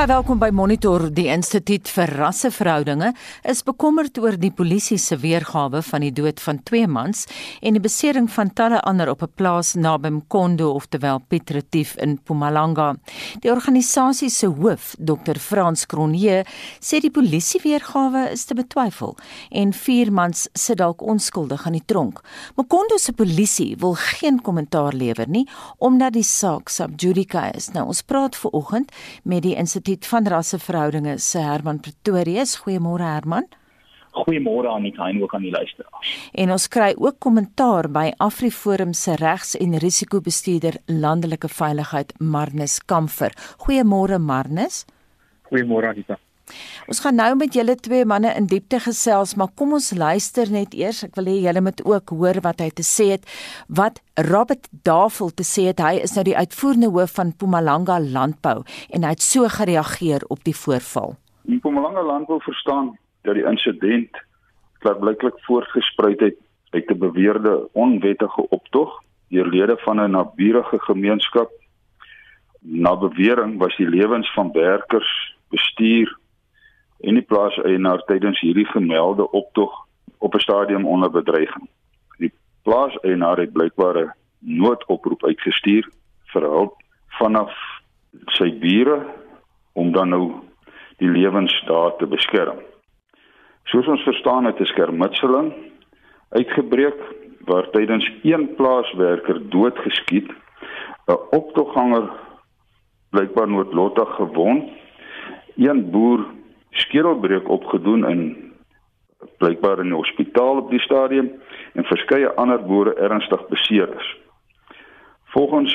Baie welkom by Monitor. Die Instituut vir Rasseverhoudinge is bekommerd oor die polisie se weergawe van die dood van twee mans en die besering van talle ander op 'n plaas naby Mkondo ofterwel Piet Retief in Mpumalanga. Die organisasie se hoof, Dr. Frans Cronje, sê die polisie weergawe is te betwyfel en vier mans sit dalk onskuldig aan die tronk. Mkondo se polisie wil geen kommentaar lewer nie omdat die saak sub judice is. Nou ons praat ver oggend met die Instituut van Rasseverhoudinge se Herman Pretorius. Goeiemôre Herman. Goeiemôre aan die klein ook aan die luisteraars. En ons kry ook kommentaar by AfriForum se regs- en risikobestuurder landelike veiligheid Marnus Kamfer. Goeiemôre Marnus. Goeiemôre Anita. Ons gaan nou met julle twee manne in diepte gesels, maar kom ons luister net eers. Ek wil hê julle moet ook hoor wat hy te sê het. Wat Robert Davel te sê het, hy is nou die uitvoerende hoof van Mpumalanga Landbou en hy het so gereageer op die voorval. Mpumalanga Landbou verstaan dat die insident klaarblyklik voortgespruit het uit 'n beweerde onwettige optog deur lede van 'n naburige gemeenskap. Na bewering was die lewens van werkers, bestuur en die plaaseienaar tydens hierdie gemelde optog op 'n stadium onder bedreiging. Die plaaseienaar het blykbaar 'n noodoproep uitgestuur vir hulp vanaf sy bure om dan nou die lewens daar te beskerm. Soos ons verstaan het 'n skermutseling uitgebreek waar tydens een plaaswerker doodgeskiet, 'n optogganger blykbaar noodlottig gewond, een boer skedelbreuk opgedoen in blykbaar in die hospitaal op die stadium en verskeie ander boere ernstig beseer is. Volgens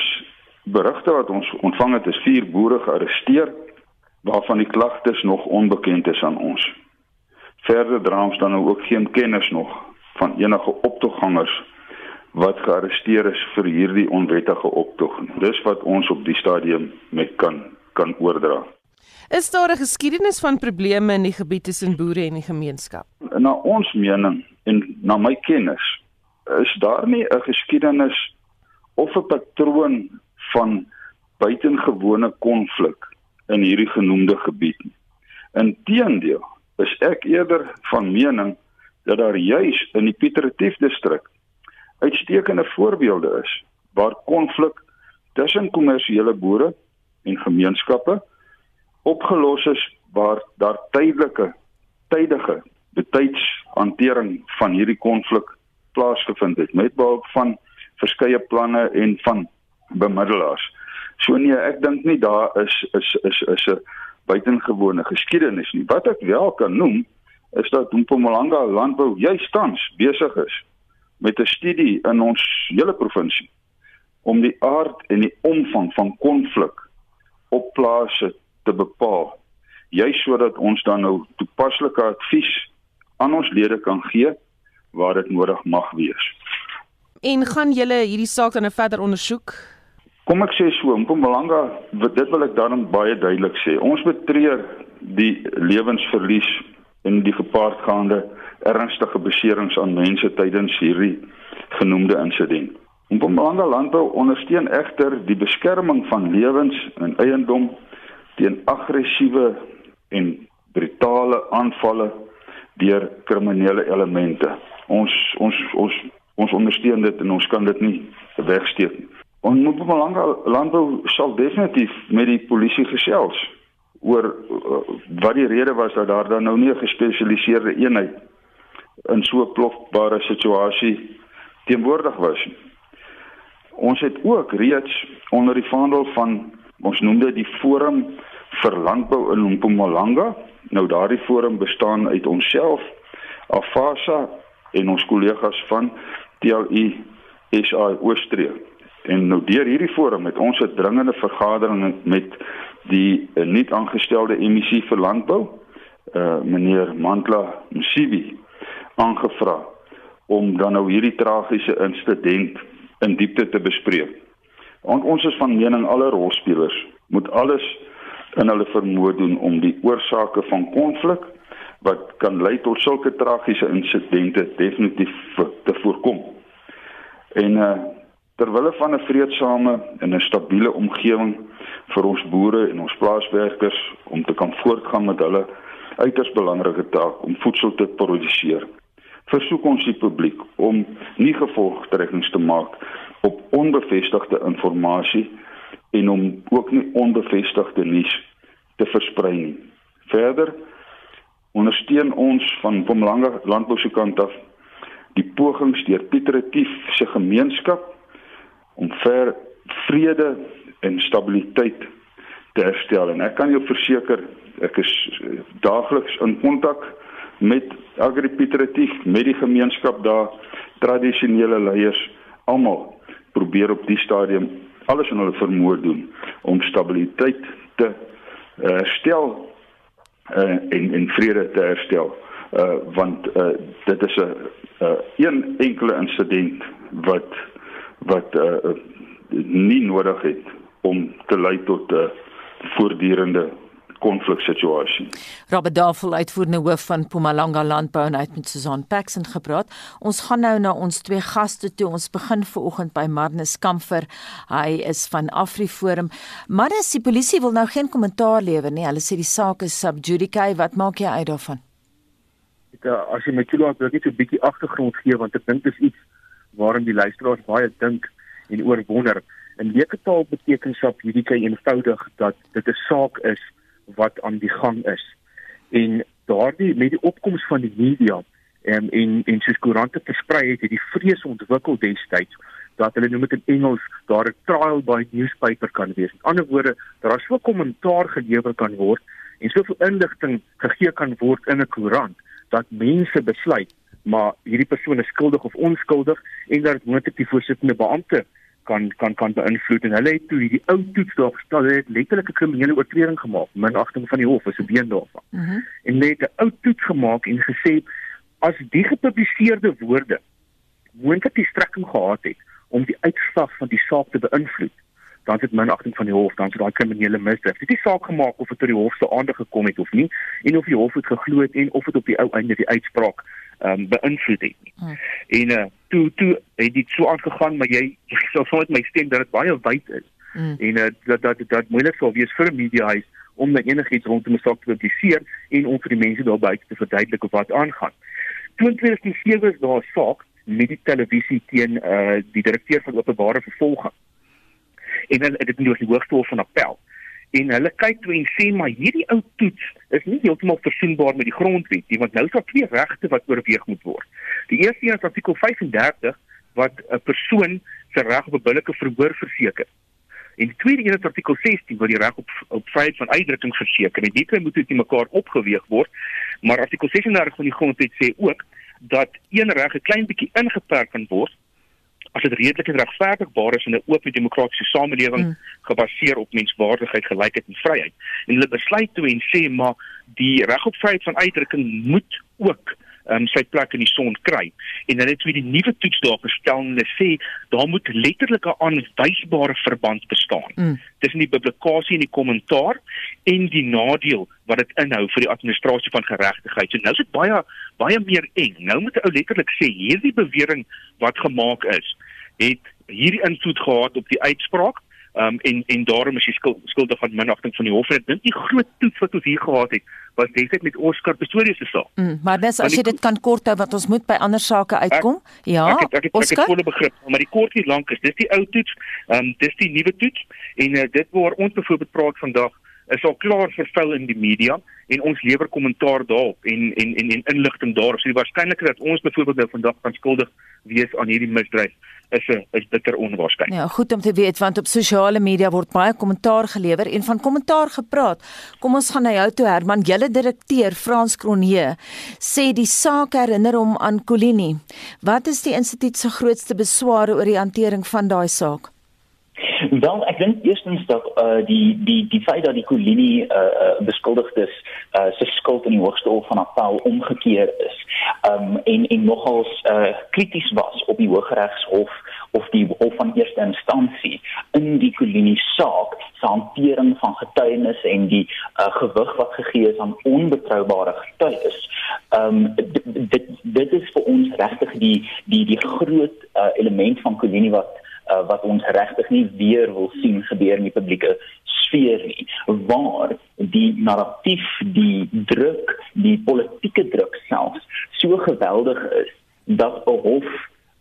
berigte wat ons ontvang het, is vier boere gearresteer waarvan die klagtes nog onbekend is aan ons. Verder dra ons dan nou ook geen kennis nog van enige optoggangers wat gearresteer is vir hierdie onwettige optog. Dis wat ons op die stadium met kan kan oordra. Is daar 'n geskiedenis van probleme in die gebied tussen boere en die gemeenskap? Na ons mening en na my kennis is daar nie 'n geskiedenis of 'n patroon van buitengewone konflik in hierdie genoemde gebied nie. Inteendeel, is ek eerder van mening dat daar juis in die Pieteretief distrik uitstekende voorbeelde is waar konflik tussen kommersiële boere en gemeenskappe opgelos is waar daar tydelike tydige betydshantering van hierdie konflik plaasgevind het met behulp van verskeie planne en van bemiddelaars. So nee, ek dink nie daar is is is is 'n buitengewone geskiedenis nie. Wat ek wel kan noem is dat Mpumalanga landbou juist tans besig is met 'n studie in ons hele provinsie om die aard en die omvang van konflik op plase te bepaal juis sodat ons dan nou toepaslike advies aan ons lede kan gee waar dit nodig mag wees. En gaan julle hierdie saak dan nou verder ondersoek? Kom ek sê so, Mpumalanga, dit wil ek dan baie duidelik sê. Ons betreur die lewensverlies en die gepaardgaande ernstige beserings aan mense tydens hierdie genoemde insident. Mpumalanga landbou ondersteun egter die beskerming van lewens en eiendom teen aggressiewe en brutale aanvalle deur kriminele elemente. Ons ons ons ons ondersteun dit en ons kan dit nie wegsteek nie. Ons moet belangrike landbou sal definitief met die polisie gesels oor uh, wat die rede was dat daar dan nou nie 'n gespesialiseerde eenheid in so 'n plofbare situasie teenwoordig was nie. Ons het ook reeds onder die vaandel van ons noem dit die forum vir landbou in Mpumalanga. Nou daardie forum bestaan uit onsself, Afasa en ons kollegas van TLI SA Oostreek. En nou deur hierdie forum het ons 'n dringende vergadering met die uh, nuut aangestelde emissie vir landbou, uh meneer Mantla Msibi aangevra om dan nou hierdie tragiese insident in diepte te bespreek. Want ons is van mening alle rolspelers moet alles in hulle vermoë doen om die oorsake van konflik wat kan lei tot sulke tragiese insidente definitief te voorkom. En uh Terwille van 'n vreedsame en 'n stabiele omgewing vir ons boere en ons plaaswerkers om te kan voortgaan met hulle uiters belangrike taak om voedsel te produseer. Versoek ons die publiek om nie gevolgtrekkings te maak op onbevestigde inligting en om ook nie onbevestigde nuus te versprei nie. Verder ondersteun ons van Pomlanga landbou se kant af die pogings deur Pieter Retief se gemeenskap om ver vrede en stabiliteit te herstel en ek kan jou verseker ek is eh, daagliks in kontak met Agri Pieter Retief met die gemeenskap daar tradisionele leiers almal probeer op die stadium alles in hulle vermoë doen om stabiliteit te eh, herstel uh, en en vrede te herstel. Uh, want uh, dit is 'n uh, een enkele insident wat wat uh, nie nodig het om te lei tot 'n uh, voortdurende konfliksituasie. Robert Davel uitvoerende hoof van Mpumalanga Landbou en uit met Susan Paxen gepraat. Ons gaan nou na ons twee gaste toe. Ons begin vanoggend by Marnus Kamfer. Hy is van AfriForum. Marnus, die polisie wil nou geen kommentaar lewer nie. Hulle sê die saak is sub judice. Wat maak jy uit daarvan? Ek eh, as jy my toelaat, wil ek net 'n bietjie agtergrond gee want ek dink dit is iets waarin die luisteraars baie dink en oor wonder. In leektaal beteken sub judice eenvoudig dat dit 'n saak is wat aan die gang is. En daardie met die opkoms van die media en en en soos koerante versprei het, het die vrees ontwikkel destyds dat hulle nou met in Engels daar 'n trial by newspaper kan wees. In ander woorde, dat daar so kommentaar gelewer kan word en soveel inligting gegee kan word in 'n koerant dat mense besluit maar hierdie persoon is skuldig of onskuldig en dat moontlik die voorsittende beampte kan kan kan beïnvloed en hulle het toe hierdie ou toets daar gestel het letterlik 'n kriminele oortreding gemaak minagting van die hof is 'n been daarvan mm -hmm. en net 'n ou toets gemaak en gesê as die gepubliseerde woorde moontlik die strekking gehad het om die uitslag van die saak te beïnvloed dan het minagting van die hof dan sou daai kriminele misdrijf dit die saak gemaak of dit tot die hof se aandag gekom het of nie en of die hof het geglo het en of dit op die ou einde die uitspraak ehm um, beïnvloed het nie. Hmm. En uh toe toe het dit so aangegaan maar jy sou sou met my stem dat dit baie wyd is. Hmm. En uh dat dat dat moeilik sou wees vir 'n media huis om net enigiets rondom 'n saak te publiseer en om vir die mense daar buite te verduidelik wat aangaan. Toe in 2007 is daar 'n saak met die televisie teen uh die direkteur van openbare vervolging. En hulle het dit in die hoogste hof van appel en hulle kyk toe en sê maar hierdie ou toets is nie heeltemal versoenbaar met die grondwet nie want nou is daar twee regte wat oorweeg moet word. Die eerste een is artikel 35 wat 'n persoon se reg op 'n billike verhoor verseker. En die tweede een is artikel 16 wat die reg op op vryheid van uitdrukking verseker. En dit moet dit mekaar opgeweeg word. Maar artikel 36 van die grondwet sê ook dat een reg 'n klein bietjie ingeperk kan word as dit redelik en regverdigbaar is in 'n oop demokratiese samelewing mm. gebaseer op menswaardigheid, gelykheid en vryheid. En hulle besluit toe en sê maar die reg op vryheid van uitdrukking moet ook um, sy plek in die son kry. En dan het hulle die nuwe toets daar gestel en hulle sê daar moet letterlik 'n aanwysbare verband bestaan mm. tussen die publikasie en die kommentaar en die nadeel wat dit inhou vir die administrasie van geregtigheid. So nou is dit baie baie meer eng. Nou moet 'n ou letterlik sê hierdie bewering wat gemaak is het hierdie invloed gehad op die uitspraak um, en en daarom is hy skuld, skuldig van minagting van die hof en ek dink die groot toets wat ons hier gehad het was destyds met Oscar Pistorius se saak. Mm, maar dis as jy dit kan kort hou wat ons moet by ander sake uitkom. Ek, ja, ek het, ek het, Oscar. Ek het volle begrip, maar die kort nie lank is. Dis die ou toets, um, dis die nuwe toets en uh, dit waar ons byvoorbeeld praat vandag is al klaar vervul in die media en ons lewer kommentaar daarop en en en, en inligting daarop. So die waarskynlikheid dat ons byvoorbeeld nou vandag van skuldig wees aan hierdie misdryf is 'n is bitter onwaarskynlik. Ja, goed om te weet want op sosiale media word baie kommentaar gelewer en van kommentaar gepraat. Kom ons gaan na jou toe Herman, julle direkteur Frans Kronje sê die saak herinner hom aan Colini. Wat is die instituut se grootste besware oor die hantering van daai saak? Wel, ek dink eerstens dat uh die die die feit dat die Colini uh beskuldigdes uh se skuld in die hoogste hof van appel omgekeer is. Um en en nogals uh krities was op die Hooggeregshof of die hof van eerste instansie in die Colini saak se hantering van getuienis en die uh gewig wat gegee is aan onbetroubare getuies. Um dit dit is vir ons regtig die die die groot uh element van Colini wat uh, wat ons regtig nie weer wil sien gebeur in die publieke sfeer nie. Waar die narratief die druk die politieke druk selfs so geweldig is dat 'n hof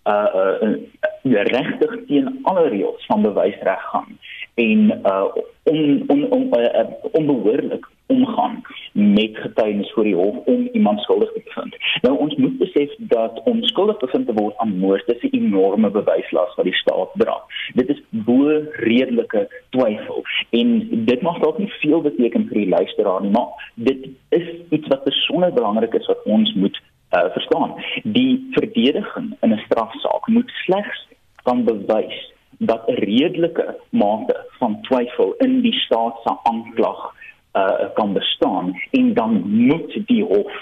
uh, uh, uh regtig teen alle reëls van bewysreg gaan en uh on on on uh, onbehoorlik omgaan met getuienis voor die hof om iemand skuldig te bevind. Nou ons moet besef dat om skuldig bevind te word aan moord is 'n enorme bewyslas wat die staat dra. Dit is bo redelike twyfel en dit mag dalk nie veel beteken vir die luisteraar nie, maar dit is iets wat besonder belangrik is wat ons moet uh, verstaan. Die verdediging in 'n strafsaak moet slegs kan bewys dat 'n redelike mate van twyfel in die staat se aanklag uh, kan bestaan en dan moet die hof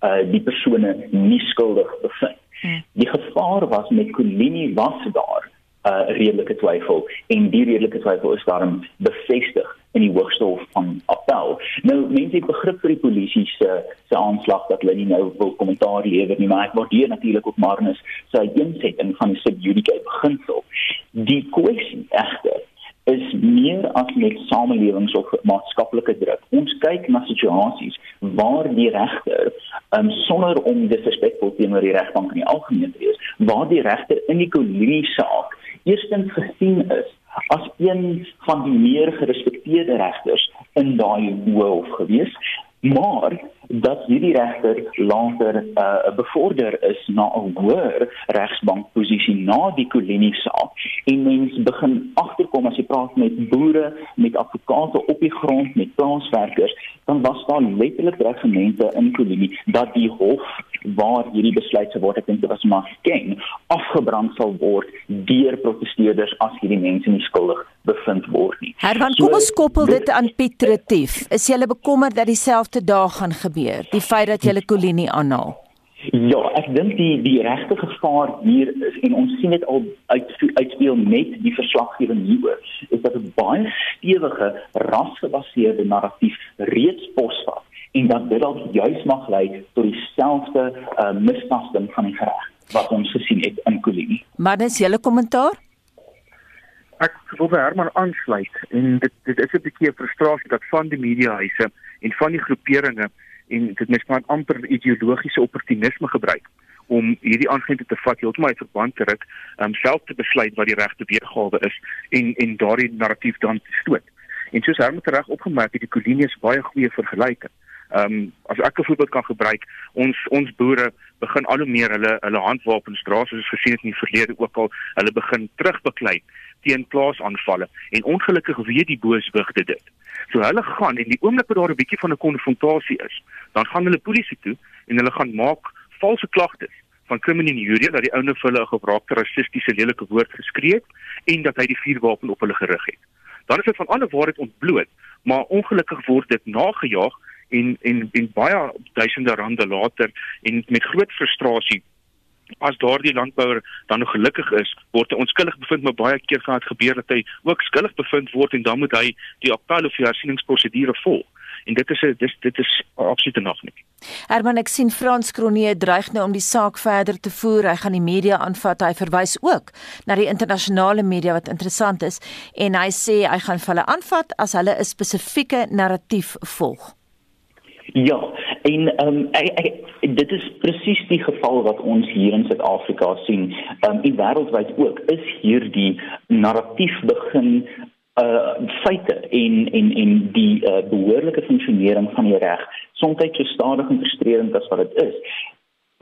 uh, die persone nie skuldig bevind. Hmm. Die gevaar was met Colini was daar 'n uh, redelike twyfel en die redelike twyfel is daarom bevestig in die hoogste hof van appel. Nou mense het begrip vir die polisie se se aanslag dat hulle nie nou wil kommentaar lewer nie, maar ek waardeer natuurlik ook Marnus se uiteensetting van die sub judice beginsel. Die kwessie egter is meer as net samelewings of maatskaplike druk. Ons kyk na situasies waar die regter um, sonder om disrespekvol teenoor die regbank in die algemeen te wees, waar die regter in die kolonie saak eerstens gesien is as een van die meer gerespekteerde regters in daai hof gewees, maar dat hierdie regter later uh, bevorder is na 'n hoër regsbankposisie na die kolonie saak en mens begin agterkom as jy praat met boere, met advokate op die grond, met plaaswerkers, dan was daar letterlik regmente in kolonie dat die hof waar hierdie besluit sou word, ek dink dit was maar ken, afgebrand sal word deur protesteerders as hierdie mense nie skuldig bevind word nie. Herman, kom ons koppel dit aan Piet Retief. Is jy bekommerd dat dieselfde dag gaan gebeur? Gebeur? Die feit dat jy 'n kolonie aanhaal. Ja, ek dink die die regte gevaar hier is en ons sien dit al uit uitspeel met die verslaggewing hieroor is dat 'n baie stewige rasgebaseerde narratief reeds posvat en dat dit dalk juis mag lei tot dieselfde uh, misnasting van die reg wat ons gesien het in Kolonie. Maar dis julle kommentaar? Ek wil by Herman aansluit en dit dit is 'n bietjie 'n frustrasie dat van die mediahuise en van die groeperinge en dit mens kan amper ideologiese opportunisme gebruik om hierdie aangente te vat heeltemal uit verband te ruk, um, self te besluit wat die regte weergawe is en en daardie narratief dan te stoot. En soos Herman reg opgemerk het, die kolonie is baie goeie vergelyking. Ehm um, as ek 'n voorbeeld kan gebruik, ons ons boere begin al hoe meer hulle hulle handwapens dra soos ons gesien het in die verlede ook al, hulle begin terugbeklei teen plaasaanvalle en ongelukkig weet die booswigte dit. So hulle gaan en die oomblik wat daar 'n bietjie van 'n konfrontasie is, dan gaan hulle polisie toe en hulle gaan maak valse klagtes van kriminele injurie dat die ouene vir hulle 'n gewraakte rassistiese lelike woord geskree het en dat hy die vuurwapen op hulle gerig het. Dan is dit van alle waarheid ontbloot, maar ongelukkig word dit nagejaag en en en baie duisende rande later en met groot frustrasie as daardie landbouer dan nog gelukkig is, word hy onskuldig bevind, maar baie keer gaan dit gebeur dat hy ook skuldig bevind word en dan moet hy die appel of die hersieningsprosedure volg. En dit is 'n dis dit is absoluut nog nie. Herman ek sien Frans Kronee dreig nou om die saak verder te voer. Hy gaan die media aanvat. Hy verwys ook na die internasionale media wat interessant is en hy sê hy gaan hulle aanvat as hulle 'n spesifieke narratief volg. Ja, en ehm um, ek, ek dit is presies die geval wat ons hier in Suid-Afrika sien. Ehm um, en wêreldwyd ook is hier die narratief begin uh feite en en en die uh, behoorlike funksionering van die reg soms so stadig en frustrerend as wat dit is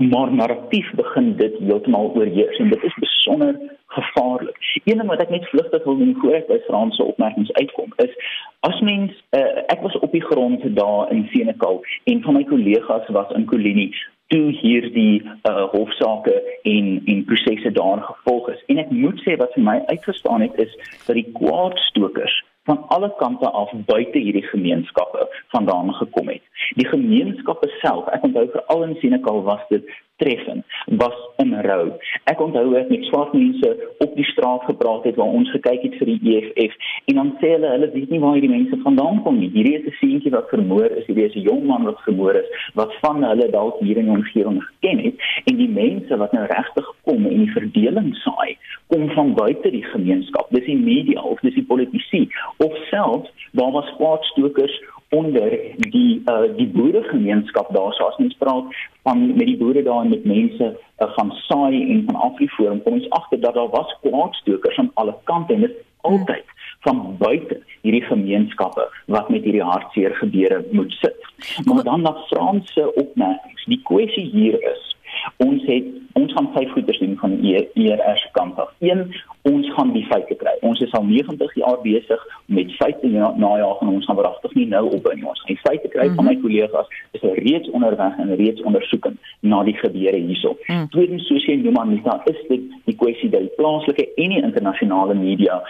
maar narratief begin dit heeltemal oorheers en dit is besonder gevaarlik. Een ding wat ek net vlugtig wil noem voor ek by Frans se opmerkings uitkom is as mens uh, ek was op die grond daar in Senekal en van my kollegas was in Kolini toe hierdie uh, hofsaake en en prosesse daar gevolg is en ek moet sê wat vir my uitgestaan het is dat die kwaadstokers van alle kante af buite hierdie gemeenskappe vandaan gekom het. Die gemeenskappe self, ek onthou veral in Senekal was dit treffend, was in rou. Ek onthou ek met swart mense op die straat gepraat het waar ons gekyk het vir die EFF en dan sê hulle hulle weet nie waar hierdie mense vandaan kom nie. Hierdie is 'n seentjie wat vermoor is, hierdie is 'n jong man wat vermoor is wat van hulle dalk hier in ons omgewing geken het en die mense wat nou regtig kom en die verdeling saai, kom van buite die gemeenskap, dis die media of dis die politici of selfs daar was kwaadstokers onder die uh, die boeregemeenskap daar so as mens praat van met die boere daar en met mense uh, van Saai en van Afriforum kom ons agter dat daar was kwaadstokers aan alle kante en dit altyd van buite hierdie gemeenskappe wat met hierdie hartseer gebeure moet sit. Maar dan na Franse opmerkings. Die kwessie hier is ons het ons gaan vyf goeders doen van ERS kant af. Een, ons gaan die feite kry. Ons is al 90 jaar besig met feite najaag en ons gaan wragtig nie nou opbou nie. Ons die feite kry mm -hmm. van my mhm. kollegas is reeds onderweg en reeds ondersoekend na die gebeure hierso. Mm. Tweedens, soos jy noem Anita, is dit die kwessie dat die plaaslike en die internasionale media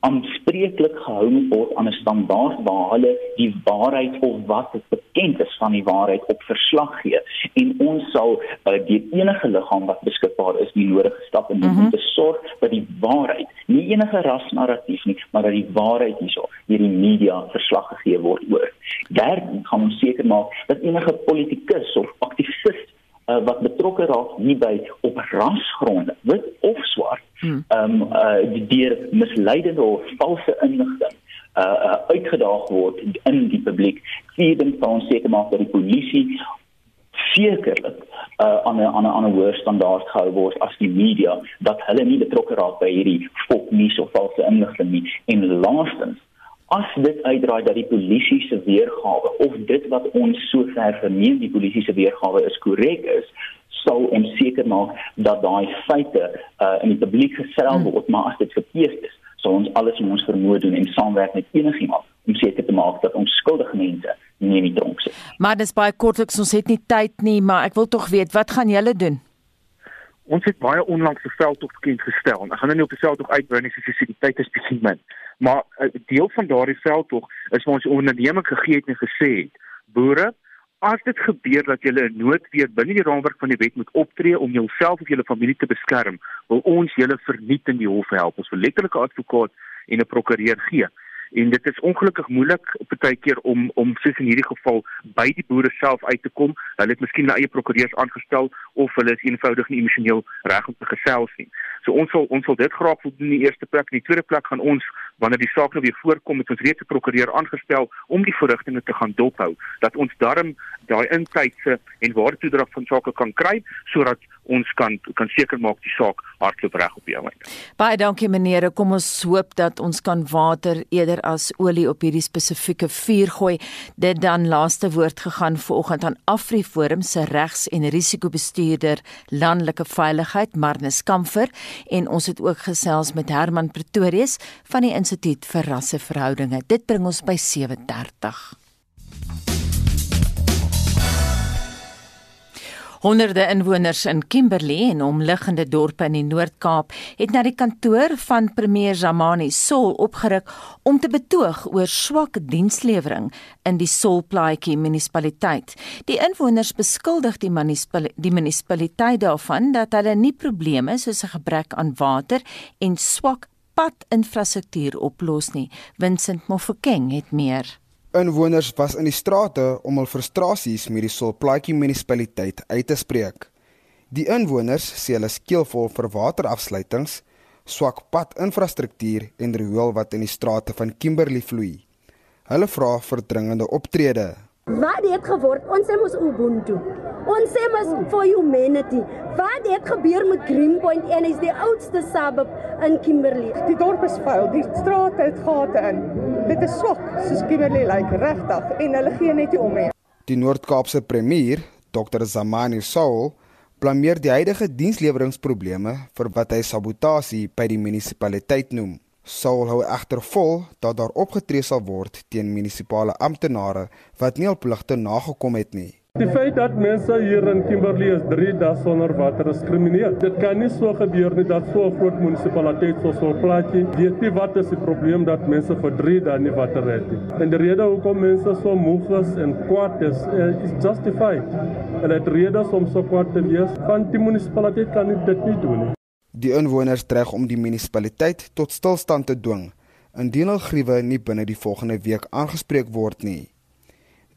aanspreeklik gehou word aan 'n standaard waar hulle die waarheid of wat bekend is van die waarheid op verslag gee en ons sal uh, die enige liggaam wat beskikbaar is die nodige stappe neem mm -hmm. om te sorg dat die waarheid nie enige rasnarratief nie maar dat die waarheid hierso deur die media verslag gegee word oor. Derdens gaan ons seker maak dat enige politikus of aktivis uh, wat betrokke raak hierby op rasgronde, wit of swart, hmm. ehm um, uh, deur misleidende of valse inligting uh, uh uitgedaag word in die publiek. Van ons seker maak dat die polisie sekerlik uh aan 'n aan 'n aan 'n hoër standaard gehou word as die media dat hulle nie betrokke raak by hierdie fopnuus of valse inligting nie. En laastens as dit uitdraai dat die polisie se weergawe of dit wat ons sover verneem die polisie se weergawe is korrek is sal ons seker maak dat daai feite uh, in die publiek gestel word. Hmm. maar as dit verkeerd is sal ons alles in ons vermoë doen en saamwerk met enigiemand om seker te maak dat ons skuldige mense nie in die tronk sit. Maar dis baie kortliks ons het nie tyd nie maar ek wil tog weet wat gaan julle doen Ons het baie onlangs 'n veldtog bekend gestel. Ek gaan nou nie op die veldtog uitbrei nie, soos die tyd is bietjie min. Maar 'n uh, deel van daardie veldtog is waar ons onderneming gegee het en gesê het: Boere, as dit gebeur dat julle 'n noodweer binne die raamwerk van die wet moet optree om jouself of julle familie te beskerm, wil ons julle verniet in die hof help. Ons wil letterlike advokaat en 'n prokureur gee en dit is ongelukkig moeilik baie keer om om soos in hierdie geval by die boere self uit te kom. Hulle het miskien hulle eie prokureurs aangestel of hulle is eenvoudig nie emosioneel reg om te gesels nie. So ons sal ons sal dit graag wil doen in die eerste plek. In die tweede plek gaan ons wanneer die saak nou weer voorkom met ons reeds 'n prokureur aangestel om die verrigtinge te gaan dophou dat ons darm daai intydse en waartoedrag van sake kan kry sodat ons kan kan seker maak die saak hardloop reg op die oomblik. Baie dankie meneer. Kom ons hoop dat ons kan water eerder as olie op hierdie spesifieke vuur gooi. Dit dan laaste woord gegaan vanoggend aan Afriforum se regs- en risikobestuurder landelike veiligheid Marnus Kamfer en ons het ook gesels met Herman Pretorius van die Instituut vir Rasseverhoudinge. Dit bring ons by 7:30. Honderde inwoners in Kimberley en omliggende dorpe in die Noord-Kaap het na die kantoor van premier Zamani Sol opgeruk om te betoog oor swak dienslewering in die Solplaatjie munisipaliteit. Die inwoners beskuldig die, die munisipaliteit daarvan dat hulle nie probleme soos 'n gebrek aan water en swak padinfrastruktuur oplos nie. Vincent Mofokeng het meer. Inwoners was in die strate om hul frustrasies met die Solplaatjie munisipaliteit uit te spreek. Die inwoners sê hulle skeelvol vir waterafsluitings, swak padinfrastruktuur en riool wat in die strate van Kimberley vloei. Hulle vra vir dringende optrede. Wat het geword? Ons sê mos Ubuntu. Ons sê mos for humanity. Wat het gebeur met Greenpoint en is die oudste suburb in Kimberley? Die dorp is vuil, die strate het gate in. Dit is swak, soos Kimberley lyk like, regtig en hulle gee net nie om nie. Die Noord-Kaapse premier, Dr. Zamani Soul, blameer die huidige diensleweringprobleme vir wat hy sabotasie by die munisipaliteit noem. Saul hou egter vol dat daar opgetree sal word teen munisipale amptenare wat nie op pligte nagekom het nie. Die feit dat mense hier in Kimberley is 3 dae sonder water is krimineel. Dit kan nie so gebeur nie dat so 'n groot munisipaliteit so so plaatjie weet nie wat is die probleem dat mense vir 3 dae nie water het nie. En die rede hoekom mense so moeg is en kwaad is, uh, is justified. En dit redes om so kwaad te wees, want die munisipaliteit kan dit nie doen nie. Die inwoners dreig om die munisipaliteit tot stilstand te dwing indien hul gruwe nie binne die volgende week aangespreek word nie.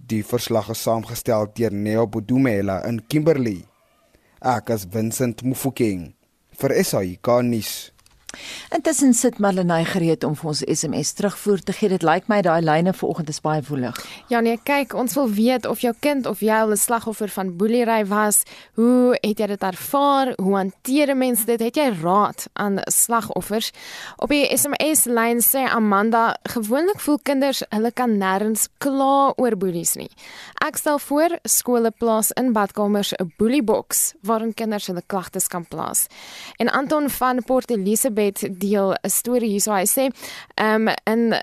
Die verslag is saamgestel deur Neo Bodumela in Kimberley. Ek is Vincent Mufokeng vir SAI Garnis. Intussen sit Marlenae gereed om vir ons SMS terugvoer te gee. Dit lyk my daai lyne vanoggend is baie woelig. Ja nee, kyk, ons wil weet of jou kind of jy 'n slagoffer van boelery was. Hoe het jy dit ervaar? Hoe hanteer mense dit? Het jy raad aan slagoffers? Op die SMS lyn sê Amanda, gewoonlik voel kinders hulle kan nêrens kla oor boelies nie. Ek stel voor skole plaas in badkamers 'n boelieboks waarin kinders hulle klagtes kan plaas. En Anton van Port Elizabeth Elizabeth deel 'n storie hierso. Hy sê, ehm um, in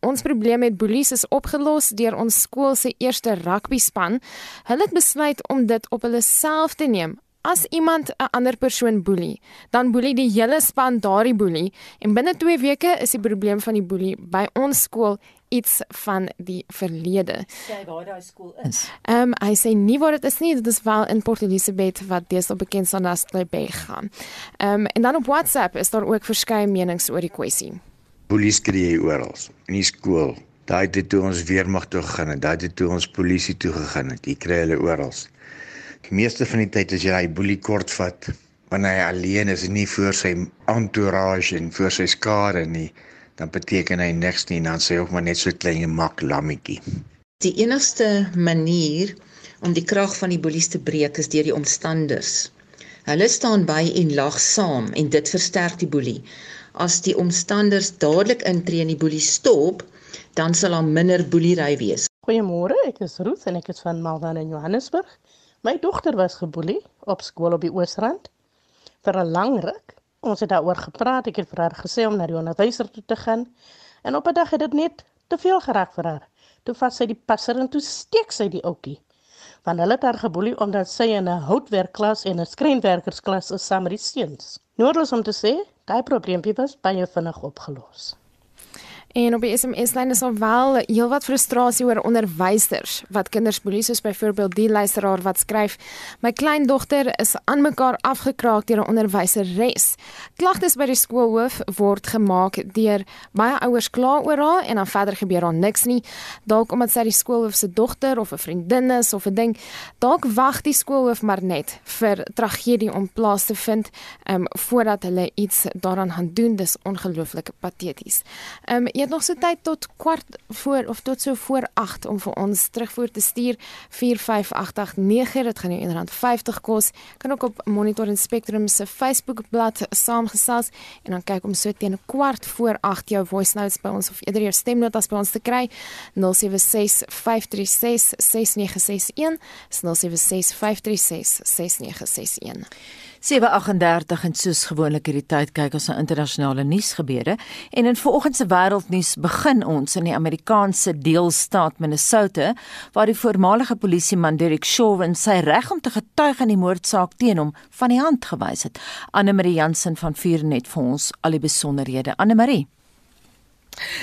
ons probleem met boelies is opgelos deur ons skool se eerste rugby span. Hulle het besluit om dit op hulle self te neem. As iemand 'n ander persoon boelie, dan boelie die hele span daardie boelie en binne 2 weke is die probleem van die boelie by ons skool iets van die verlede. Sê waar daai skool is. Ehm um, hy sê nie waar dit is nie, dit is wel in Port Elizabeth wat deesdae bekend staan as Klebe gaan. Ehm um, en dan op WhatsApp is daar ook verskeie menings oor die kwessie. Polisie skree oral in die skool. Daai het toe ons weermag toe gegaan en daai het toe ons polisie toe gegaan het. Jy kry hulle oral. Die meeste van die tyd as jy daai boelie kort vat, wanneer hy alleen is en nie voor sy entourage en voor sy skare nie, dan beteken hy niks nie, dan sê hy ook maar net so klein mak lammetjie. Die enigste manier om die krag van die boelies te breek is deur die omstanders. Hulle staan by en lag saam en dit versterk die boelie. As die omstanders dadelik intree en die boelie stop, dan sal daar minder boelery wees. Goeiemôre, ek is Ruth en ek is van Maldan in Johannesburg. My dogter was geboelie op skool op die Oosrand vir 'n lang ruk Ons het daaroor gepraat. Ek het vir haar gesê om na die onderwyser toe te gaan. En op 'n dag het dit net te veel geraak vir haar. Toe vat sy die passer en toe steek sy die ouetjie. Want hulle het haar geboelie omdat sy in 'n houtwerkklas en 'n skreenwerkersklas is saam met die seuns. Noordloos om te sê, daai probleempie was baie vinnig opgelos. En op die SMS-lyn is al wel heelwat frustrasie oor onderwysers wat kinders boelie soos byvoorbeeld die luisteraar wat skryf: "My kleindogter is aan mekaar afgekraak deur 'n onderwyseres. Klagtes by die skoolhoof word gemaak deur baie ouers kla oor haar en dan verder gebeur daar niks nie. Dalk omdat sy die skoolhoof se dogter of 'n vriendin is of 'n ding, dalk wag die skoolhoof maar net vir tragedie om plaas te vind um, voordat hulle iets daaraan gaan doen. Dis ongelooflik pateties." Um, het nog so tyd tot kwart voor of tot so voor 8 om vir ons terugvoer te stuur. 45889 dit gaan jou R1.50 kos. Kan ook op Monitor en Spectrum se Facebook bladsy saamgesels en dan kyk om so teen 'n kwart voor 8 jou voice notes by ons of eerder jou stemnotas by ons te kry. 0765366961 0765366961 7:38 en soos gewoonlik hierdie tyd kyk ons na internasionale nuusgebeure en in vanoggend se wêreldnuus begin ons in die Amerikaanse deelstaat Minnesota waar die voormalige polisieman Derek Chauvin sy reg om te getuig in die moordsaak teen hom van die hand gewys het. Anne Marie Jansen van Vuurnet vir ons al die besonderhede. Anne Marie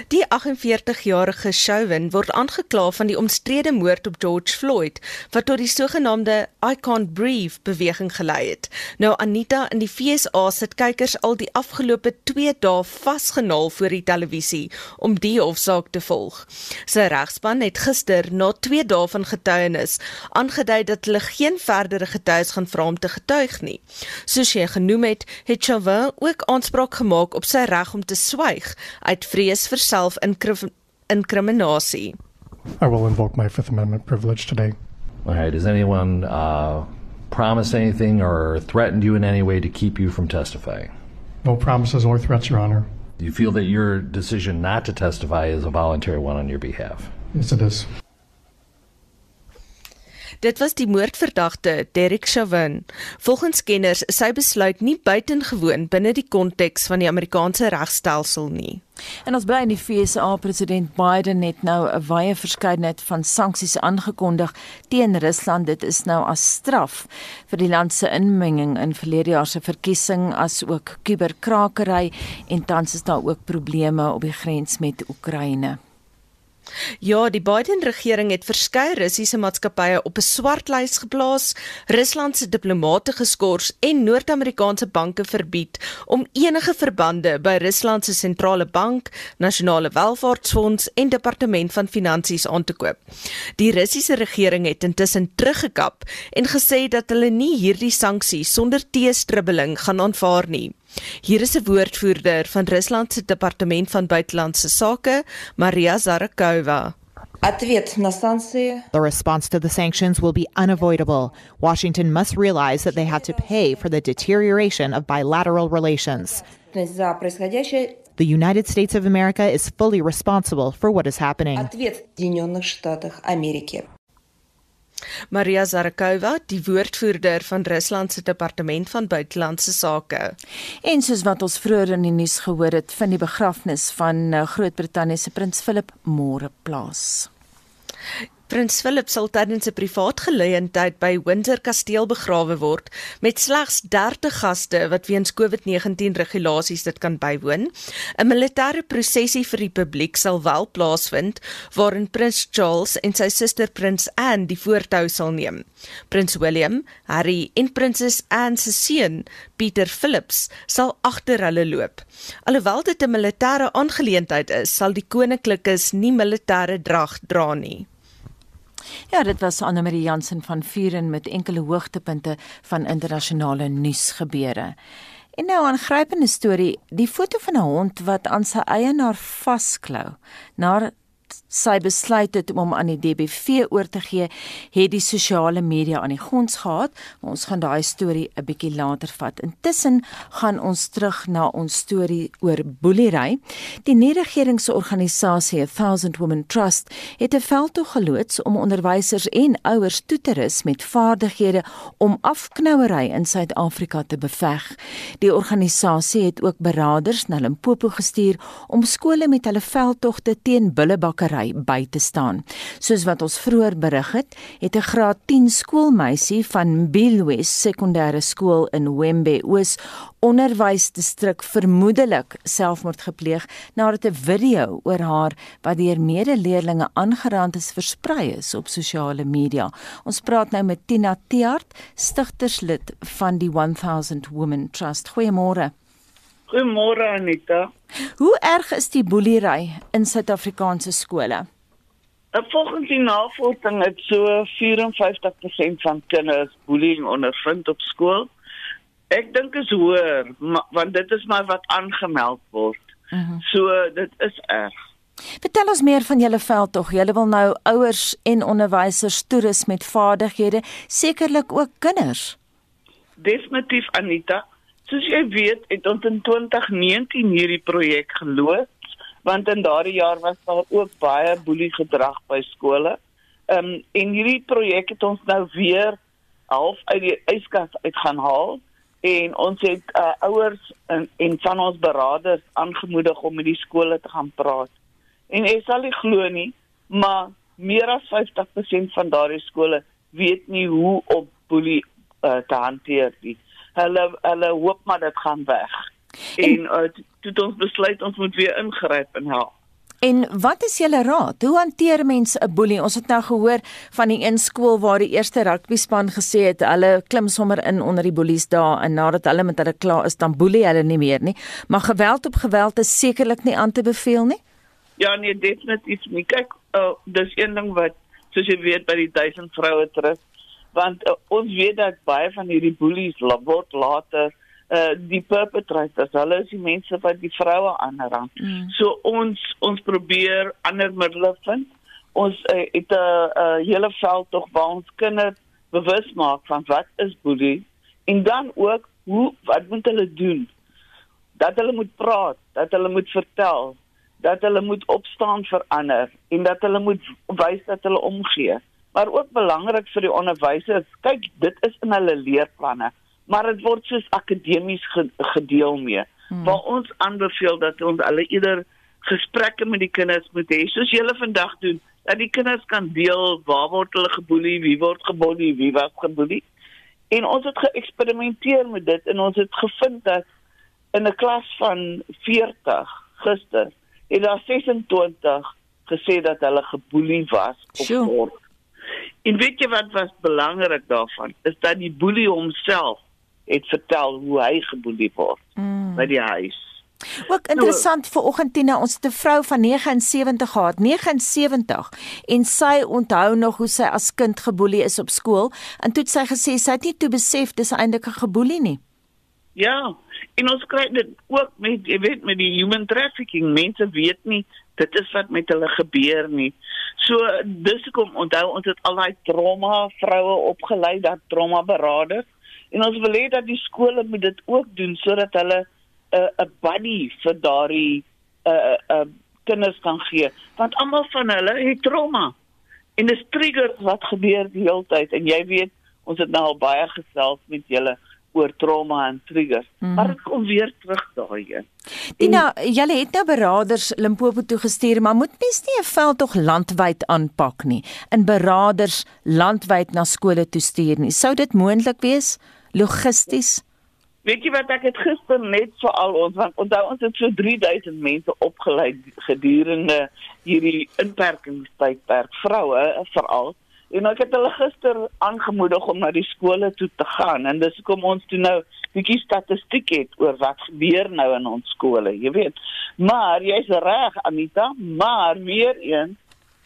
Die 48-jarige Chauvin word aangekla van die omstrede moord op George Floyd wat tot die sogenaamde I can't breathe beweging gelei het. Nou Anita in die FSA sit kykers al die afgelope 2 dae vasgenaal voor die televisie om die hofsaak te volg. Sy regspan het gister na 2 dae van getuienis aangedui dat hulle geen verdere getuies gaan vra om te getuig nie. Soos jy genoem het, het Chauvin ook aanspraak gemaak op sy reg om te swyg uit vrees is vir self-incriminasie. I will invoke my Fifth Amendment privilege today. All right. Has anyone uh, promised anything or threatened you in any way to keep you from testifying? No promises or threats, Your Honor. Do you feel that your decision not to testify is a voluntary one on your behalf? Yes, it is. Dit was die moordverdagte Derek Chauvin. Volgens kenners is sy besluit nie buitengewoon binne die konteks van die Amerikaanse regstelsel nie. En ons bly in die FSA president Biden het nou 'n wye verskeidenheid van sanksies aangekondig teen Rusland. Dit is nou as straf vir die land se inmenging in verlede jaar se verkiesing as ook kuberkrakery en tans is daar ook probleme op die grens met Oekraïne. Ja, die Biden-regering het verskeie Russiese maatskappye op 'n swartlys geplaas, Rusland se diplomate geskort en Noord-Amerikaanse banke verbied om enige verbande by Rusland se sentrale bank, nasionale welvaartsfonds en departement van finansies aan te koop. Die Russiese regering het intussen teruggekap en gesê dat hulle nie hierdie sanksies sonder teestribbeling gaan aanvaar nie. Hier is 'n woordvoerder van Rusland se departement van buitelandse sake, Maria Zarakova. The response to the sanctions will be unavoidable. Washington must realize that they have to pay for the deterioration of bilateral relations. The United States of America is fully responsible for what is happening. Maria Zarakova, die woordvoerder van Rusland se departement van buitelandse sake. En soos wat ons vroeër in die nuus gehoor het, van die begrafnis van eh, Groot-Brittanje se prins Philip môre plaas. Prins Philip sal tydens 'n privaat geleentheid by Windsor Kasteel begrawe word met slegs 30 gaste wat weens COVID-19 regulasies dit kan bywoon. 'n Militêre prosessie vir die publiek sal wel plaasvind waarin Prins Charles en sy suster Prins Anne die voortou sal neem. Prins William, Harry en Prinses Anne se seun, Peter Phillips, sal agter hulle loop. Alhoewel dit 'n militêre aangeleentheid is, sal die koninklikes nie militêre drag dra nie. Ja, dit was Anne Marie Jansen van Vuren met enkele hoogtepunte van internasionale nuusgebeure. En nou 'n aangrypende storie, die foto van 'n hond wat aan sy eienaar vasklou. Na sy besluit het om hom aan die DBV oor te gee, het die sosiale media aan die gons gehad. Maar ons gaan daai storie 'n bietjie later vat. Intussen gaan ons terug na ons storie oor boelery. Die nie-regeringsorganisasie 1000 Women Trust het 'n veldtog geloods om onderwysers en ouers toe te rus met vaardighede om afknouery in Suid-Afrika te beveg. Die organisasie het ook beraders na Limpopo gestuur om skole met hulle veldtogte teen bullebakkery bakkery by te staan. Soos wat ons vroeër berig het, het 'n graad 10 skoolmeisie van Bilwes Sekondêre Skool in Wembe Oos onderwysdistrik vermoedelik selfmoord gepleeg nadat 'n video oor haar wat deur medeleerlinge aangeraand is versprei is op sosiale media. Ons praat nou met Tina Tiart, stigterslid van die 1000 Women Trust. Goeiemôre. Goeiemôre Anita. Hoe erg is die boelery in Suid-Afrikaanse skole? Uh, volgens die navorsing het so 54% van kinders bullying ondervind op skool. Ek dink is hoër, want dit is maar wat aangemeld word. Uh mhm. -huh. So dit is erg. Vertel ons meer van julle veldtog. Julle wil nou ouers en onderwysers toerus met vaardighede, sekerlik ook kinders. Definitief Anita. Soos jy weet, het ons in 2019 hierdie projek geloods, want in daardie jaar was daar ook baie boelie gedrag by skole. Ehm um, en hierdie projek het ons nou weer half uit die yskas uit gaan haal en ons het uh, ouers en en van ons beraders aangemoedig om met die skole te gaan praat. En jy sal nie glo nie, maar meer as 50% van daardie skole weet nie hoe om boelie uh, te hanteer nie hulle hulle hoop maar dit gaan weg. En, en uh, toe ons besluit ons moet weer ingryp en help. En wat is julle raad? Hoe hanteer mense 'n boelie? Ons het nou gehoor van die een skool waar die eerste rugby span gesê het hulle klim sommer in onder die boelies daar en nadat hulle met hulle klaar is dan boelie hulle nie meer nie. Maar geweld op geweld is sekerlik nie aan te beveel nie. Ja nee, definitief nie. Kyk, uh, dis een ding wat soos jy weet by die duisend vroue trust want uh, ons weet dat baie van hierdie bullies word later uh die perpetrators hulle is die mense wat die vroue aanrand. Mm. So ons ons probeer ander middele vind. Ons uh, het 'n uh, uh, hele veld tog waar ons kinders bewus maak van wat is bullying en dan ook hoe wat moet hulle doen? Dat hulle moet praat, dat hulle moet vertel, dat hulle moet opstaan vir ander en dat hulle moet wys dat hulle omgee maar ook belangrik vir die onderwysers. Kyk, dit is in hulle leerplanne, maar dit word soos akademies gedeel mee. Hmm. Waar ons aanbeveel dat ons alle eerder gesprekke met die kinders moet hê, soos julle vandag doen, dat die kinders kan deel waar word hulle geboelie, wie word geboelie, wie was geboelie. En ons het geëksperimenteer met dit en ons het gevind dat in 'n klas van 40 gister het daar 26 gesê dat hulle geboelie was of Sjoe. word. En weet jy wat was belangrik daarvan? Is dat die boelie homself het vertel hoe hy geboelie word Mm. by die huis. Ook interessant vir oggend Tina, ons het 'n vrou van 79 gehad, 79 en sy onthou nog hoe sy as kind geboelie is op skool en toe het sy gesê sy het nie toe besef dis eintlik 'n geboelie nie. Ja, en ons kry dit ook met jy weet met die human trafficking. Mense weet nie dit is wat met hulle gebeur nie. So dis hoekom onthou ons het al daai trauma vroue opgelei, dat trauma beraders en ons wil hê dat die skole moet dit ook doen sodat hulle 'n uh, 'n buddy vir daardie 'n uh, 'n uh, kinders kan gee, want almal van hulle het trauma. En dis triggers wat gebeur die hele tyd en jy weet ons het nou al baie gesels met julle oor trauma en triggers. Mm. Maar dit kom weer terug daarheen. Tina, julle het nou beraders Limpopo toe gestuur, maar moet mens nie 'n veld tog landwyd aanpak nie, in beraders landwyd na skole toe stuur nie. Sou dit moontlik wees logisties? Weet jy wat ek het gister net vir al ons want onthou ons het so 3000 mense opgelei gedurende hierdie inperkingstydperk vroue eh, veral en ek het hulle gister aangemoedig om na die skole toe te gaan. En dis hoekom ons toe nou bietjie statistiek het oor wat gebeur nou in ons skole jy weet. Maar jy's reg Anita maar weer eens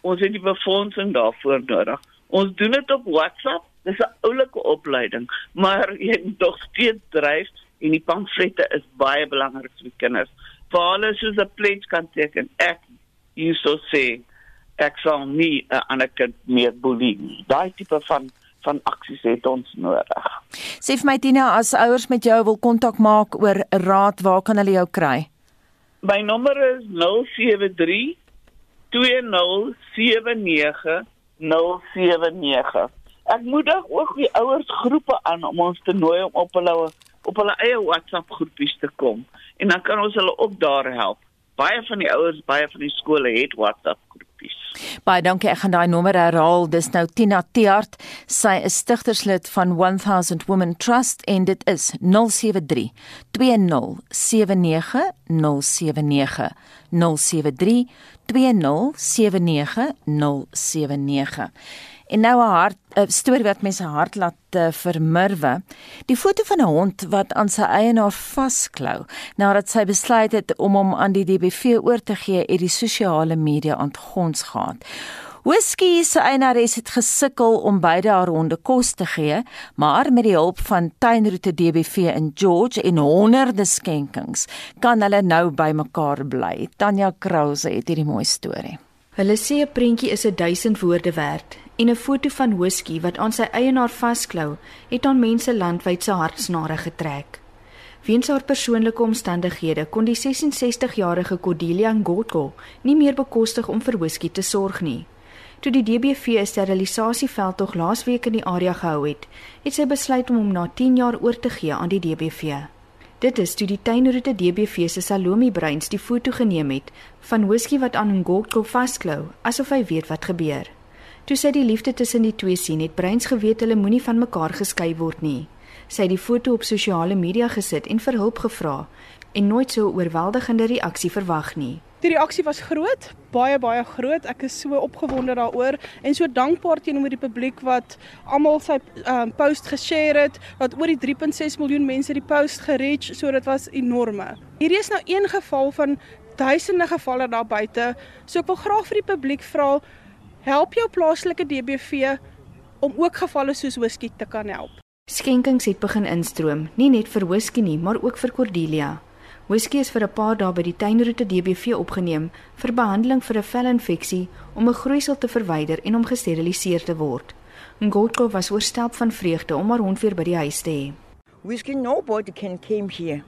ons het die befondsing daarvoor nodig. Ons doen dit op WhatsApp dis 'n oulike opleiding maar jy moet tog steeds dryf en die pamflette is baie belangrik vir die kinders. Vir hulle soos 'n pledge kan teken ek hierso sê ek sal nie 'n ander kind meer boelie nie daai tipe van van aksies het ons nodig Sê vir my Tina, as ouers met jou wil kontak maak oor raad, waar kan hulle jou kry? My nommer is 073 2079 079. Ek moedig ook die ouers groepe aan om ons te nooi om op hulle op hulle eie WhatsApp groepies te kom en dan kan ons hulle ook daar help. Baie van die ouers, baie van die skole het WhatsApp groepies. Baie dankie. Ek gaan daai nommer herhaal. Dis nou Tina Tiart. Sy is stigterslid van 1000 Women Trust en dit is 073 2079 079 073 2079 079 En nou 'n hart 'n storie wat mense hart laat uh, vermurwe. Die foto van 'n hond wat aan sy eienaar vasklou nadat sy besluit het om hom aan die DBV oor te gee, het die sosiale media ontgons gehad. Whisky se eienares het gesukkel om beide haar honde kos te gee, maar met die hulp van tuinroete DBV in George en honderde skenkings kan hulle nou bymekaar bly. Tanya Krause het hierdie mooi storie. Hulle sê 'n prentjie is 'n duisend woorde werd en 'n foto van whisky wat aan sy eienaar vasklou, het aan mense landwyd se hartsnare getrek. Weens haar persoonlike omstandighede kon die 66-jarige Cordelia Ngotko nie meer bekostig om vir whisky te sorg nie. Toe die DBV 'n sterilisasieveldtog laasweek in die area gehou het, het sy besluit om hom na 10 jaar oor te gee aan die DBV. Dit is toe die tuinroete DBV se Salome Breins die foto geneem het van whisky wat aan Ngotko vasklou, asof hy weet wat gebeur. Toe sy die liefde tussen die twee sien, het Breins geweet hulle moenie van mekaar geskei word nie. Sy het die foto op sosiale media gesit en vir hulp gevra en nooit so 'n oorweldigende reaksie verwag nie. Die reaksie was groot, baie baie groot. Ek is so opgewonde daaroor en so dankbaar teenoor die publiek wat almal sy um, post geshare het, dat oor die 3.6 miljoen mense die post gereach, so dit was enorme. Hierdie is nou een geval van duisende gevalle daar buite. So ek wil graag vir die publiek vra, help jou plaaslike DBV om ook gevalle soos whisky te kan help. Skenkings het begin instroom, nie net vir whisky nie, maar ook vir Cordelia. Whisky is vir 'n paar dae by die tuinroete DBV opgeneem vir behandeling vir 'n velinfeksie om 'n groeisel te verwyder en om gesteriliseer te word. Ngotko was oorstelp van vreugde om haar hond weer by die huis te hê. Whiskey, nobody can came here.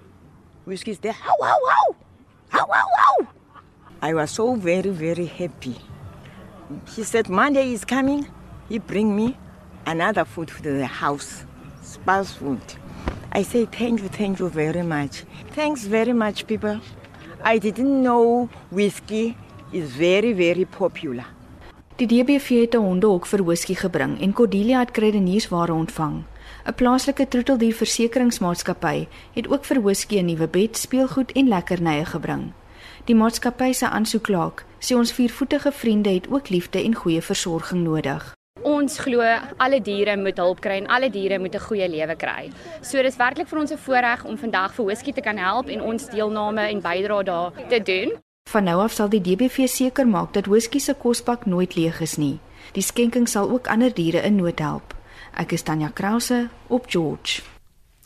Whiskey's there. How, how, how? How, how, how? I was so very, very happy. He said Monday is coming. He bring me another food to the house, spouse food. I say thank you, thank you very much. Thanks very much, people. I didn't know whiskey is very, very popular. Die DBV het 'n hondehok vir whisky gebring en Cordelia het krydeniersware ontvang. 'n Plaaslike troeteldierversekeringsmaatskappy het ook vir whisky 'n nuwe bed, speelgoed en lekkernye gebring. Die maatskappy se aansoeklaak sê ons viervoetige vriende het ook liefde en goeie versorging nodig. Ons glo alle diere moet hulp kry en alle diere moet 'n goeie lewe kry. So dis werklik vir ons 'n voorreg om vandag vir Whisky te kan help en ons deelname en bydrae daar te doen. Van nou af sal die DBV seker maak dat Whisky se kosbak nooit leeg is nie. Die skenking sal ook ander diere in nood help. Ek is Tanya Krause op George.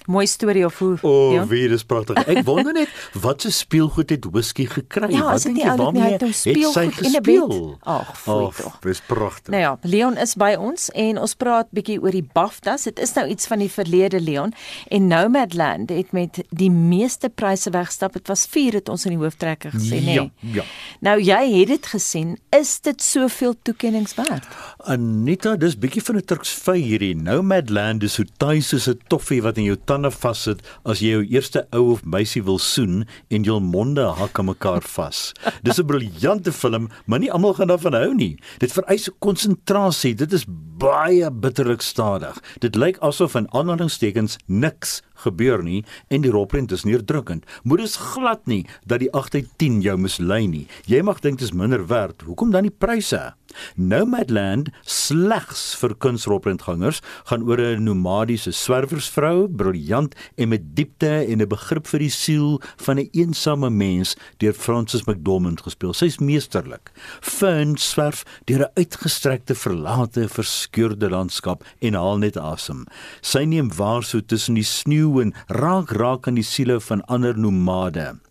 Mooi storie of hoe? O, oh, wie dis pragtig. Ek wonder net wat se speelgoed het whisky gekry? Ja, wat dink jy waarmee het sy gespeel? Ag, fooi tog. Dis pragtig. Nou ja, Leon is by ons en ons praat bietjie oor die BAFTAs. Dit is nou iets van die verlede Leon en Nomadland het met die meeste pryse weggestap. Dit was 4 het ons in die hooftrekker gesê, nê? Ja, ja. Nou jy het dit gesien. Is dit soveel toekenninge werd? Anita, dis bietjie van 'n Turks vy hierdie. Nomadland is so tuis soos 'n toffie wat in jou tande vassit as jy jou eerste ou of meisie wil soen en jou monde hak aan mekaar vas. Dis 'n briljante film, maar nie almal gaan daarvan hou nie. Dit vereis konsentrasie. Dit is baie bitterlik stadig. Dit lyk asof in aanhalingstekens niks gebeur nie en die rolprent is neerdrukkend. Moet dit glad nie dat die 8 uit 10 jou mislei nie. Jy mag dink dit is minder werd. Hoekom dan die pryse? Nomadland slegs vir kunsrolprentgangers gaan oor 'n nomadiese swerwersvrou, briljant en met diepte en 'n begrip vir die siel van 'n eensame mens deur Frances McDormand gespeel. Sy's meesterlik. Fern swerf deur 'n uitgestrekte verlate, verskeurde landskap en haal net asem. Sy neem waarso tussen die sneeu en raak raak aan die siele van ander nomade.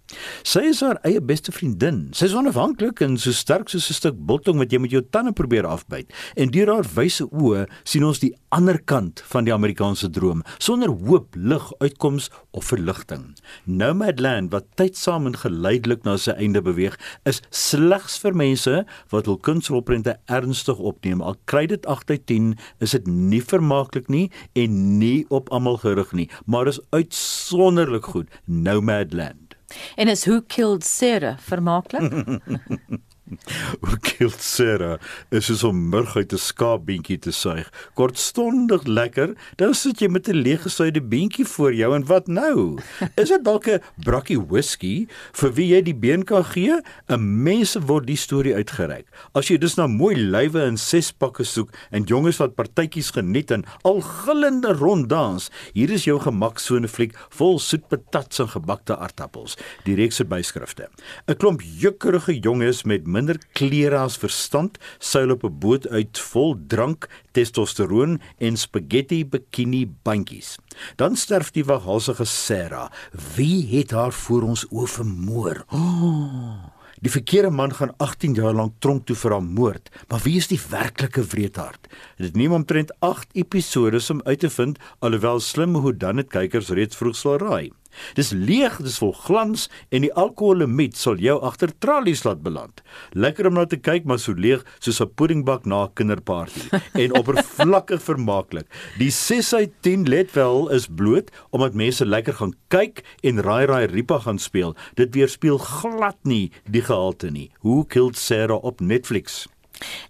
Sy is haar eie beste vriendin. Sy is onafhanklik en so sterk soos 'n stuk biltong wat jy met jou tande probeer afbyt. En deur haar wyse oë sien ons die ander kant van die Amerikaanse droom, sonder hoop, lig, uitkoms of verligting. Nomadland wat tydsaam en geleidelik na sy einde beweeg, is slegs vir mense wat hul kunsrolprente ernstig opneem. Al kry dit 8 uit 10, is dit nie vermaaklik nie en nie op almal gerig nie, maar is uitsonderlik goed. Nomadland En is Who Killed Sarah vermaaklik? Who Killed Sarah is soos om murg uit 'n skaapbeentjie te suig. Kortstondig lekker, dan sit jy met 'n leeggesuide beentjie voor jou en wat nou? Is dit dalk 'n brakkie whisky vir wie jy die been kan gee? 'n Mense word die storie uitgereik. As jy dus na mooi lywe in ses pakke soek en jonges wat partytjies geniet en al gillende ronddans, hier is jou gemaksone fliek vol soet patats en gebakte aardappels. Die reeks se byskrifte. 'n Klomp jukkerige jonges met minder klere as verstand, seil op 'n boot uit vol drank, testosteroon en spaghetti bikini bandjies. Dan sterf die waghalsige Sarah. Wie het haar voor ons oë vermoor? Oh. Die verkeerde man gaan 18 jaar lank tronk toe vir haar moord, maar wie is die werklike wreedhard? Dit neem omtrent 8 episode om uit te vind, alhoewel slim hoe dan dit kykers reeds vroeg sal raai. Dis leeg, dis vol glans en die alkoholemiet sal jou agter tralies laat beland. Lekker om na te kyk, maar so leeg soos 'n puddingbak na 'n kinderparty en oppervlakkig vermaaklik. Die 6 uit 10 let wel is bloot omdat mense lekker gaan kyk en raai raai ripa gaan speel. Dit weerspieël glad nie die gehalte nie. Who killed Sarah op Netflix?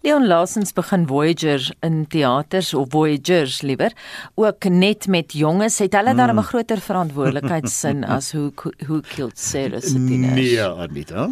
Leon Lasens begin Voyagers in teaters of Voyagers liewer ook net met jonges het hulle mm. dan 'n groter verantwoordelikheidsin as hoe hoe killed Sarah se tieners. Nee, Anita.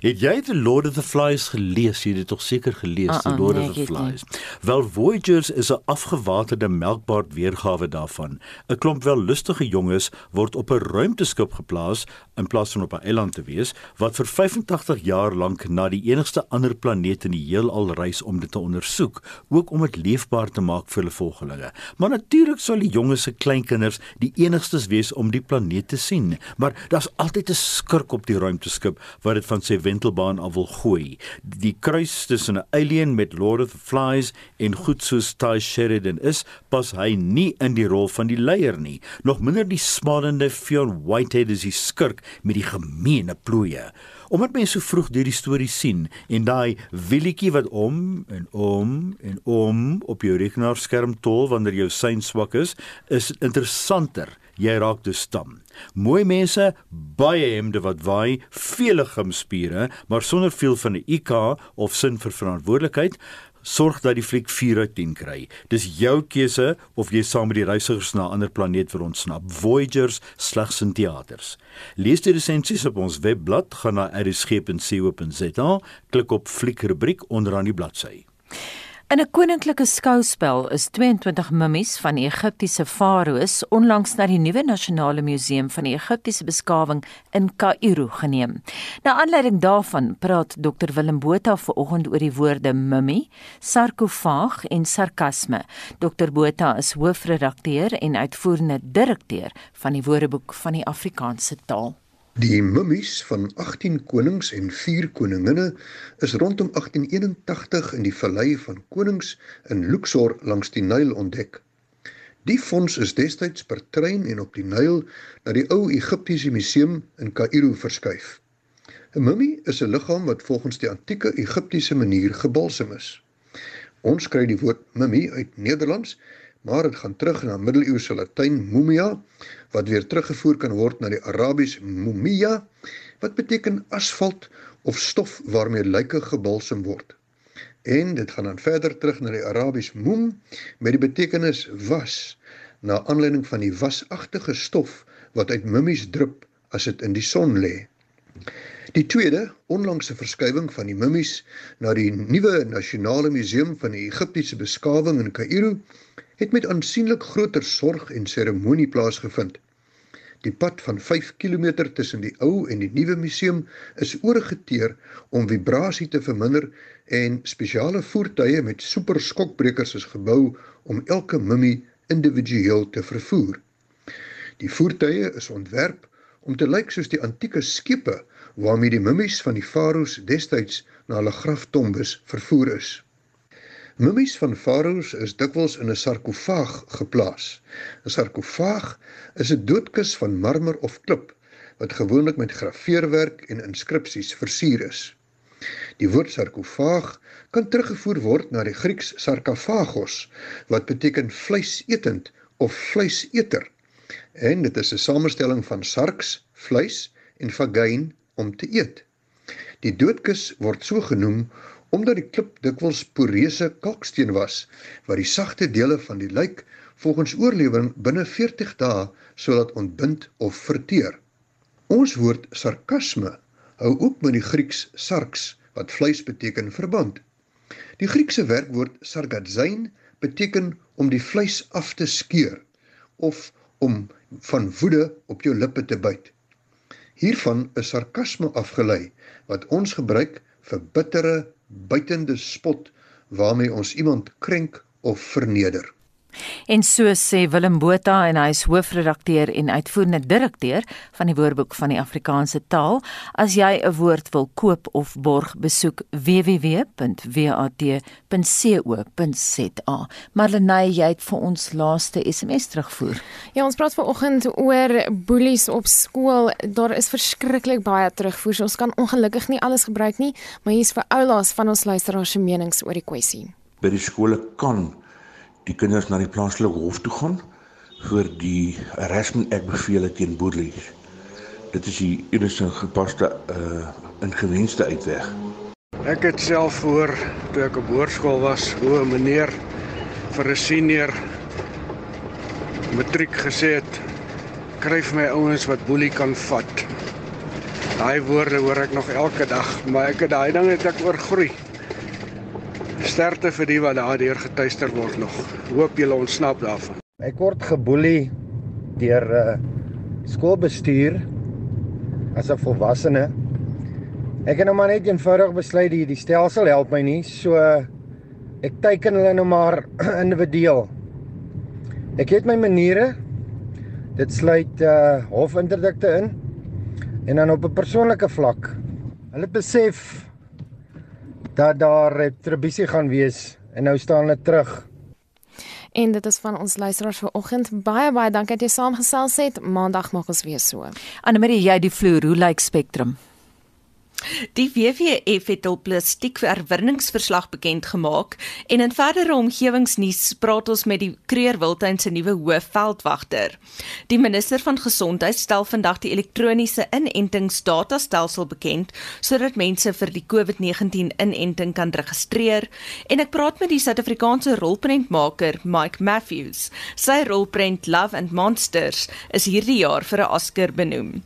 Het jy The Lord of the Flies gelees? Jy het dit tog seker gelees, uh -uh, The Lord nee, of the Flies. Wel Voyagers is 'n afgewaterde melkbaard weergawe daarvan. 'n Klomp wel lustige jonges word op 'n ruimteskip geplaas in plaas van op 'n eiland te wees wat vir 85 jaar lank na die enigste ander planeet in die heel al reis om dit te ondersoek, ook om dit leefbaar te maak vir hulle volgelinge. Maar natuurlik sal die jonges se kleinkinders die enigstes wees om die planeet te sien, maar daar's altyd 'n skurk op die ruimteskip wat dit van sy wentelbaan af wil gooi. Die kruis tussen 'n alien met Lord of the Flies en goed soos Ty Sheridan is, pas hy nie in die rol van die leier nie. Nog minder die smalende Fionn Whitehead is die skurk met die gemeene plooie. Omdat mense so vroeg deur die storie sien en daai wielietjie wat om en om en om op jou rekenaarskerm tol wanneer jou sein swak is, is interessanter. Jy raak dus stam. Mooi mense, baie hemde wat waai, vele gimspiere, maar sonder veel van 'n IQ of sin vir verantwoordelikheid sorg dat die fliek 4 uit 10 kry. Dis jou keuse of jy saam met die reisigers na 'n ander planeet wil ontsnap. Voyagers slegs in teaters. Lees die resensies op ons webblad, gaan na rsg.co.za, klik op fliekrubriek onderaan die bladsy. In 'n koninklike skouspel is 22 mummies van die Egiptiese farao's onlangs na die nuwe nasionale museum van die Egiptiese beskawing in Kaïro geneem. Na aanleiding daarvan praat Dr Willem Botha vanoggend oor die woorde mummie, sarkofaag en sarkasme. Dr Botha is hoofredakteur en uitvoerende direkteur van die Woordeboek van die Afrikaanse taal. Die mummies van 18 konings en 4 koninginne is rondom 1881 in die vallei van Konings in Luxor langs die Nyl ontdek. Die fonds is destyds per trein en op die Nyl na die ou Egiptiese museum in Kaïro verskuif. 'n Mummie is 'n liggaam wat volgens die antieke Egiptiese manier gebalsem is. Ons kry die woord mummie uit Nederlands maar dit gaan terug na middeleeuse Latyn mumia wat weer teruggevoer kan word na die Arabies mumia wat beteken asfalt of stof waarmee lyke gebalsem word. En dit gaan dan verder terug na die Arabies mum met die betekenis was na aanleiding van die wasagtige stof wat uit mummies drup as dit in die son lê. Die tweede, onlangse verskywing van die mummies na die nuwe nasionale museum van die Egiptiese beskawing in Kaïro het met aansienlik groter sorg en seremonie plaasgevind. Die pad van 5 km tussen die ou en die nuwe museum is oorgeteer om vibrasie te verminder en spesiale voertuie met superskokbrekers is gebou om elke mummie individueel te vervoer. Die voertuie is ontwerp om te lyk soos die antieke skepe waarmee die mummies van die farao's destyds na hulle graftombes vervoer is. Mummies van farao's is dikwels in 'n sarkofaag geplaas. 'n Sarkofaag is 'n doodkus van marmer of klip wat gewoonlik met grafeerwerk en inskripsies versier is. Die woord sarkofaag kan teruggevoer word na die Grieks sarkafagos wat beteken vleisetend of vleiseter. En dit is 'n samestelling van sarks, vleis en fagein om te eet. Die doodkus word so genoem omdat die klip dikwels poreuse kalksteen was wat die sagte dele van die lijk volgens oorlewering binne 40 dae sou laat ontbind of verteer. Ons woord sarkasme hou ook met die Grieks sarks wat vleis beteken verband. Die Griekse werkwoord sargazein beteken om die vleis af te skeur of om van woede op jou lippe te byt. Hiervan is sarkasme afgelei wat ons gebruik vir bittere buitende spot waarmee ons iemand krenk of verneder. En so sê Willem Botha en hy is hoofredakteur en uitvoerende direkteur van die Woordeboek van die Afrikaanse taal. As jy 'n woord wil koop of borg, besoek www.wat.co.za. Marlenae, jy het vir ons laaste SMS terugvoer. Ja, ons praat vanoggend oor boelies op skool. Daar is verskriklik baie terugvoer. Ons kan ongelukkig nie alles gebruik nie, maar hier is vir oulaas van ons luisteraars se menings oor die kwessie. By die skole kan die kinders na die plaaslike hof toe gaan vir die harassment act beveel teen boerlies. Dit is die enigste gepaste uh ingewenste uitweg. Ek het self voor toe ek op hoërskool was, hoe 'n meneer vir 'n senior matriek gesê het kryf my ouens wat boelie kan vat. Daai woorde hoor ek nog elke dag, maar ek het daai ding net ek oorgroei. Sterkte vir die wat daardeur getuister word nog. Hoop julle ontsnap daarvan. Ek word geboelie deur 'n uh, skoolbestuur as 'n volwassene. Ek het nou maar net eenvoudig besluit die die stelsel help my nie, so ek teiken hulle nou maar individueel. Ek het my maniere. Dit sluit uh hofinterdikte in en dan op 'n persoonlike vlak. Hulle besef dat daar retribusie gaan wees en nou staan hulle terug. En dit is van ons luisteraars vanoggend. Baie baie dankie dat jy saamgesels het. Maandag maak ons weer so. Annelie, jy die vloer, hoe lyk Spectrum? Die WWF het hul plastiekherwinningsverslag bekend gemaak en in verdere omgewingsnuus praat ons met die Kruger Wildtuin se nuwe hoofveldwagter. Die minister van gesondheid stel vandag die elektroniese inentingsdatastelsel bekend sodat mense vir die COVID-19 inenting kan registreer en ek praat met die Suid-Afrikaanse rolprentmaker Mike Matthews. Sy rolprent Love and Monsters is hierdie jaar vir 'n Oscar benoem.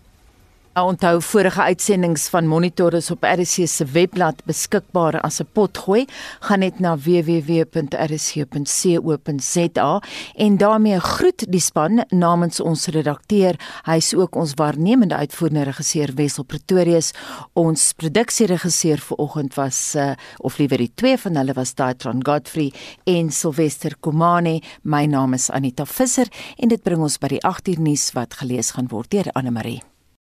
Onthou vorige uitsendings van Monitor is op RC se webblad beskikbaar as 'n potgooi. Gaan net na www.rc.co.za en daarmee groet die span namens ons redakteur. Hy is ook ons waarnemende uitvoerende regisseur Wessel Pretorius. Ons produksieregisseur vir oggend was uh, of liewer die twee van hulle was Daitron Godfrey en Sylvester Komane. My naam is Anita Visser en dit bring ons by die 8uur nuus wat gelees gaan word deur Anne Marie.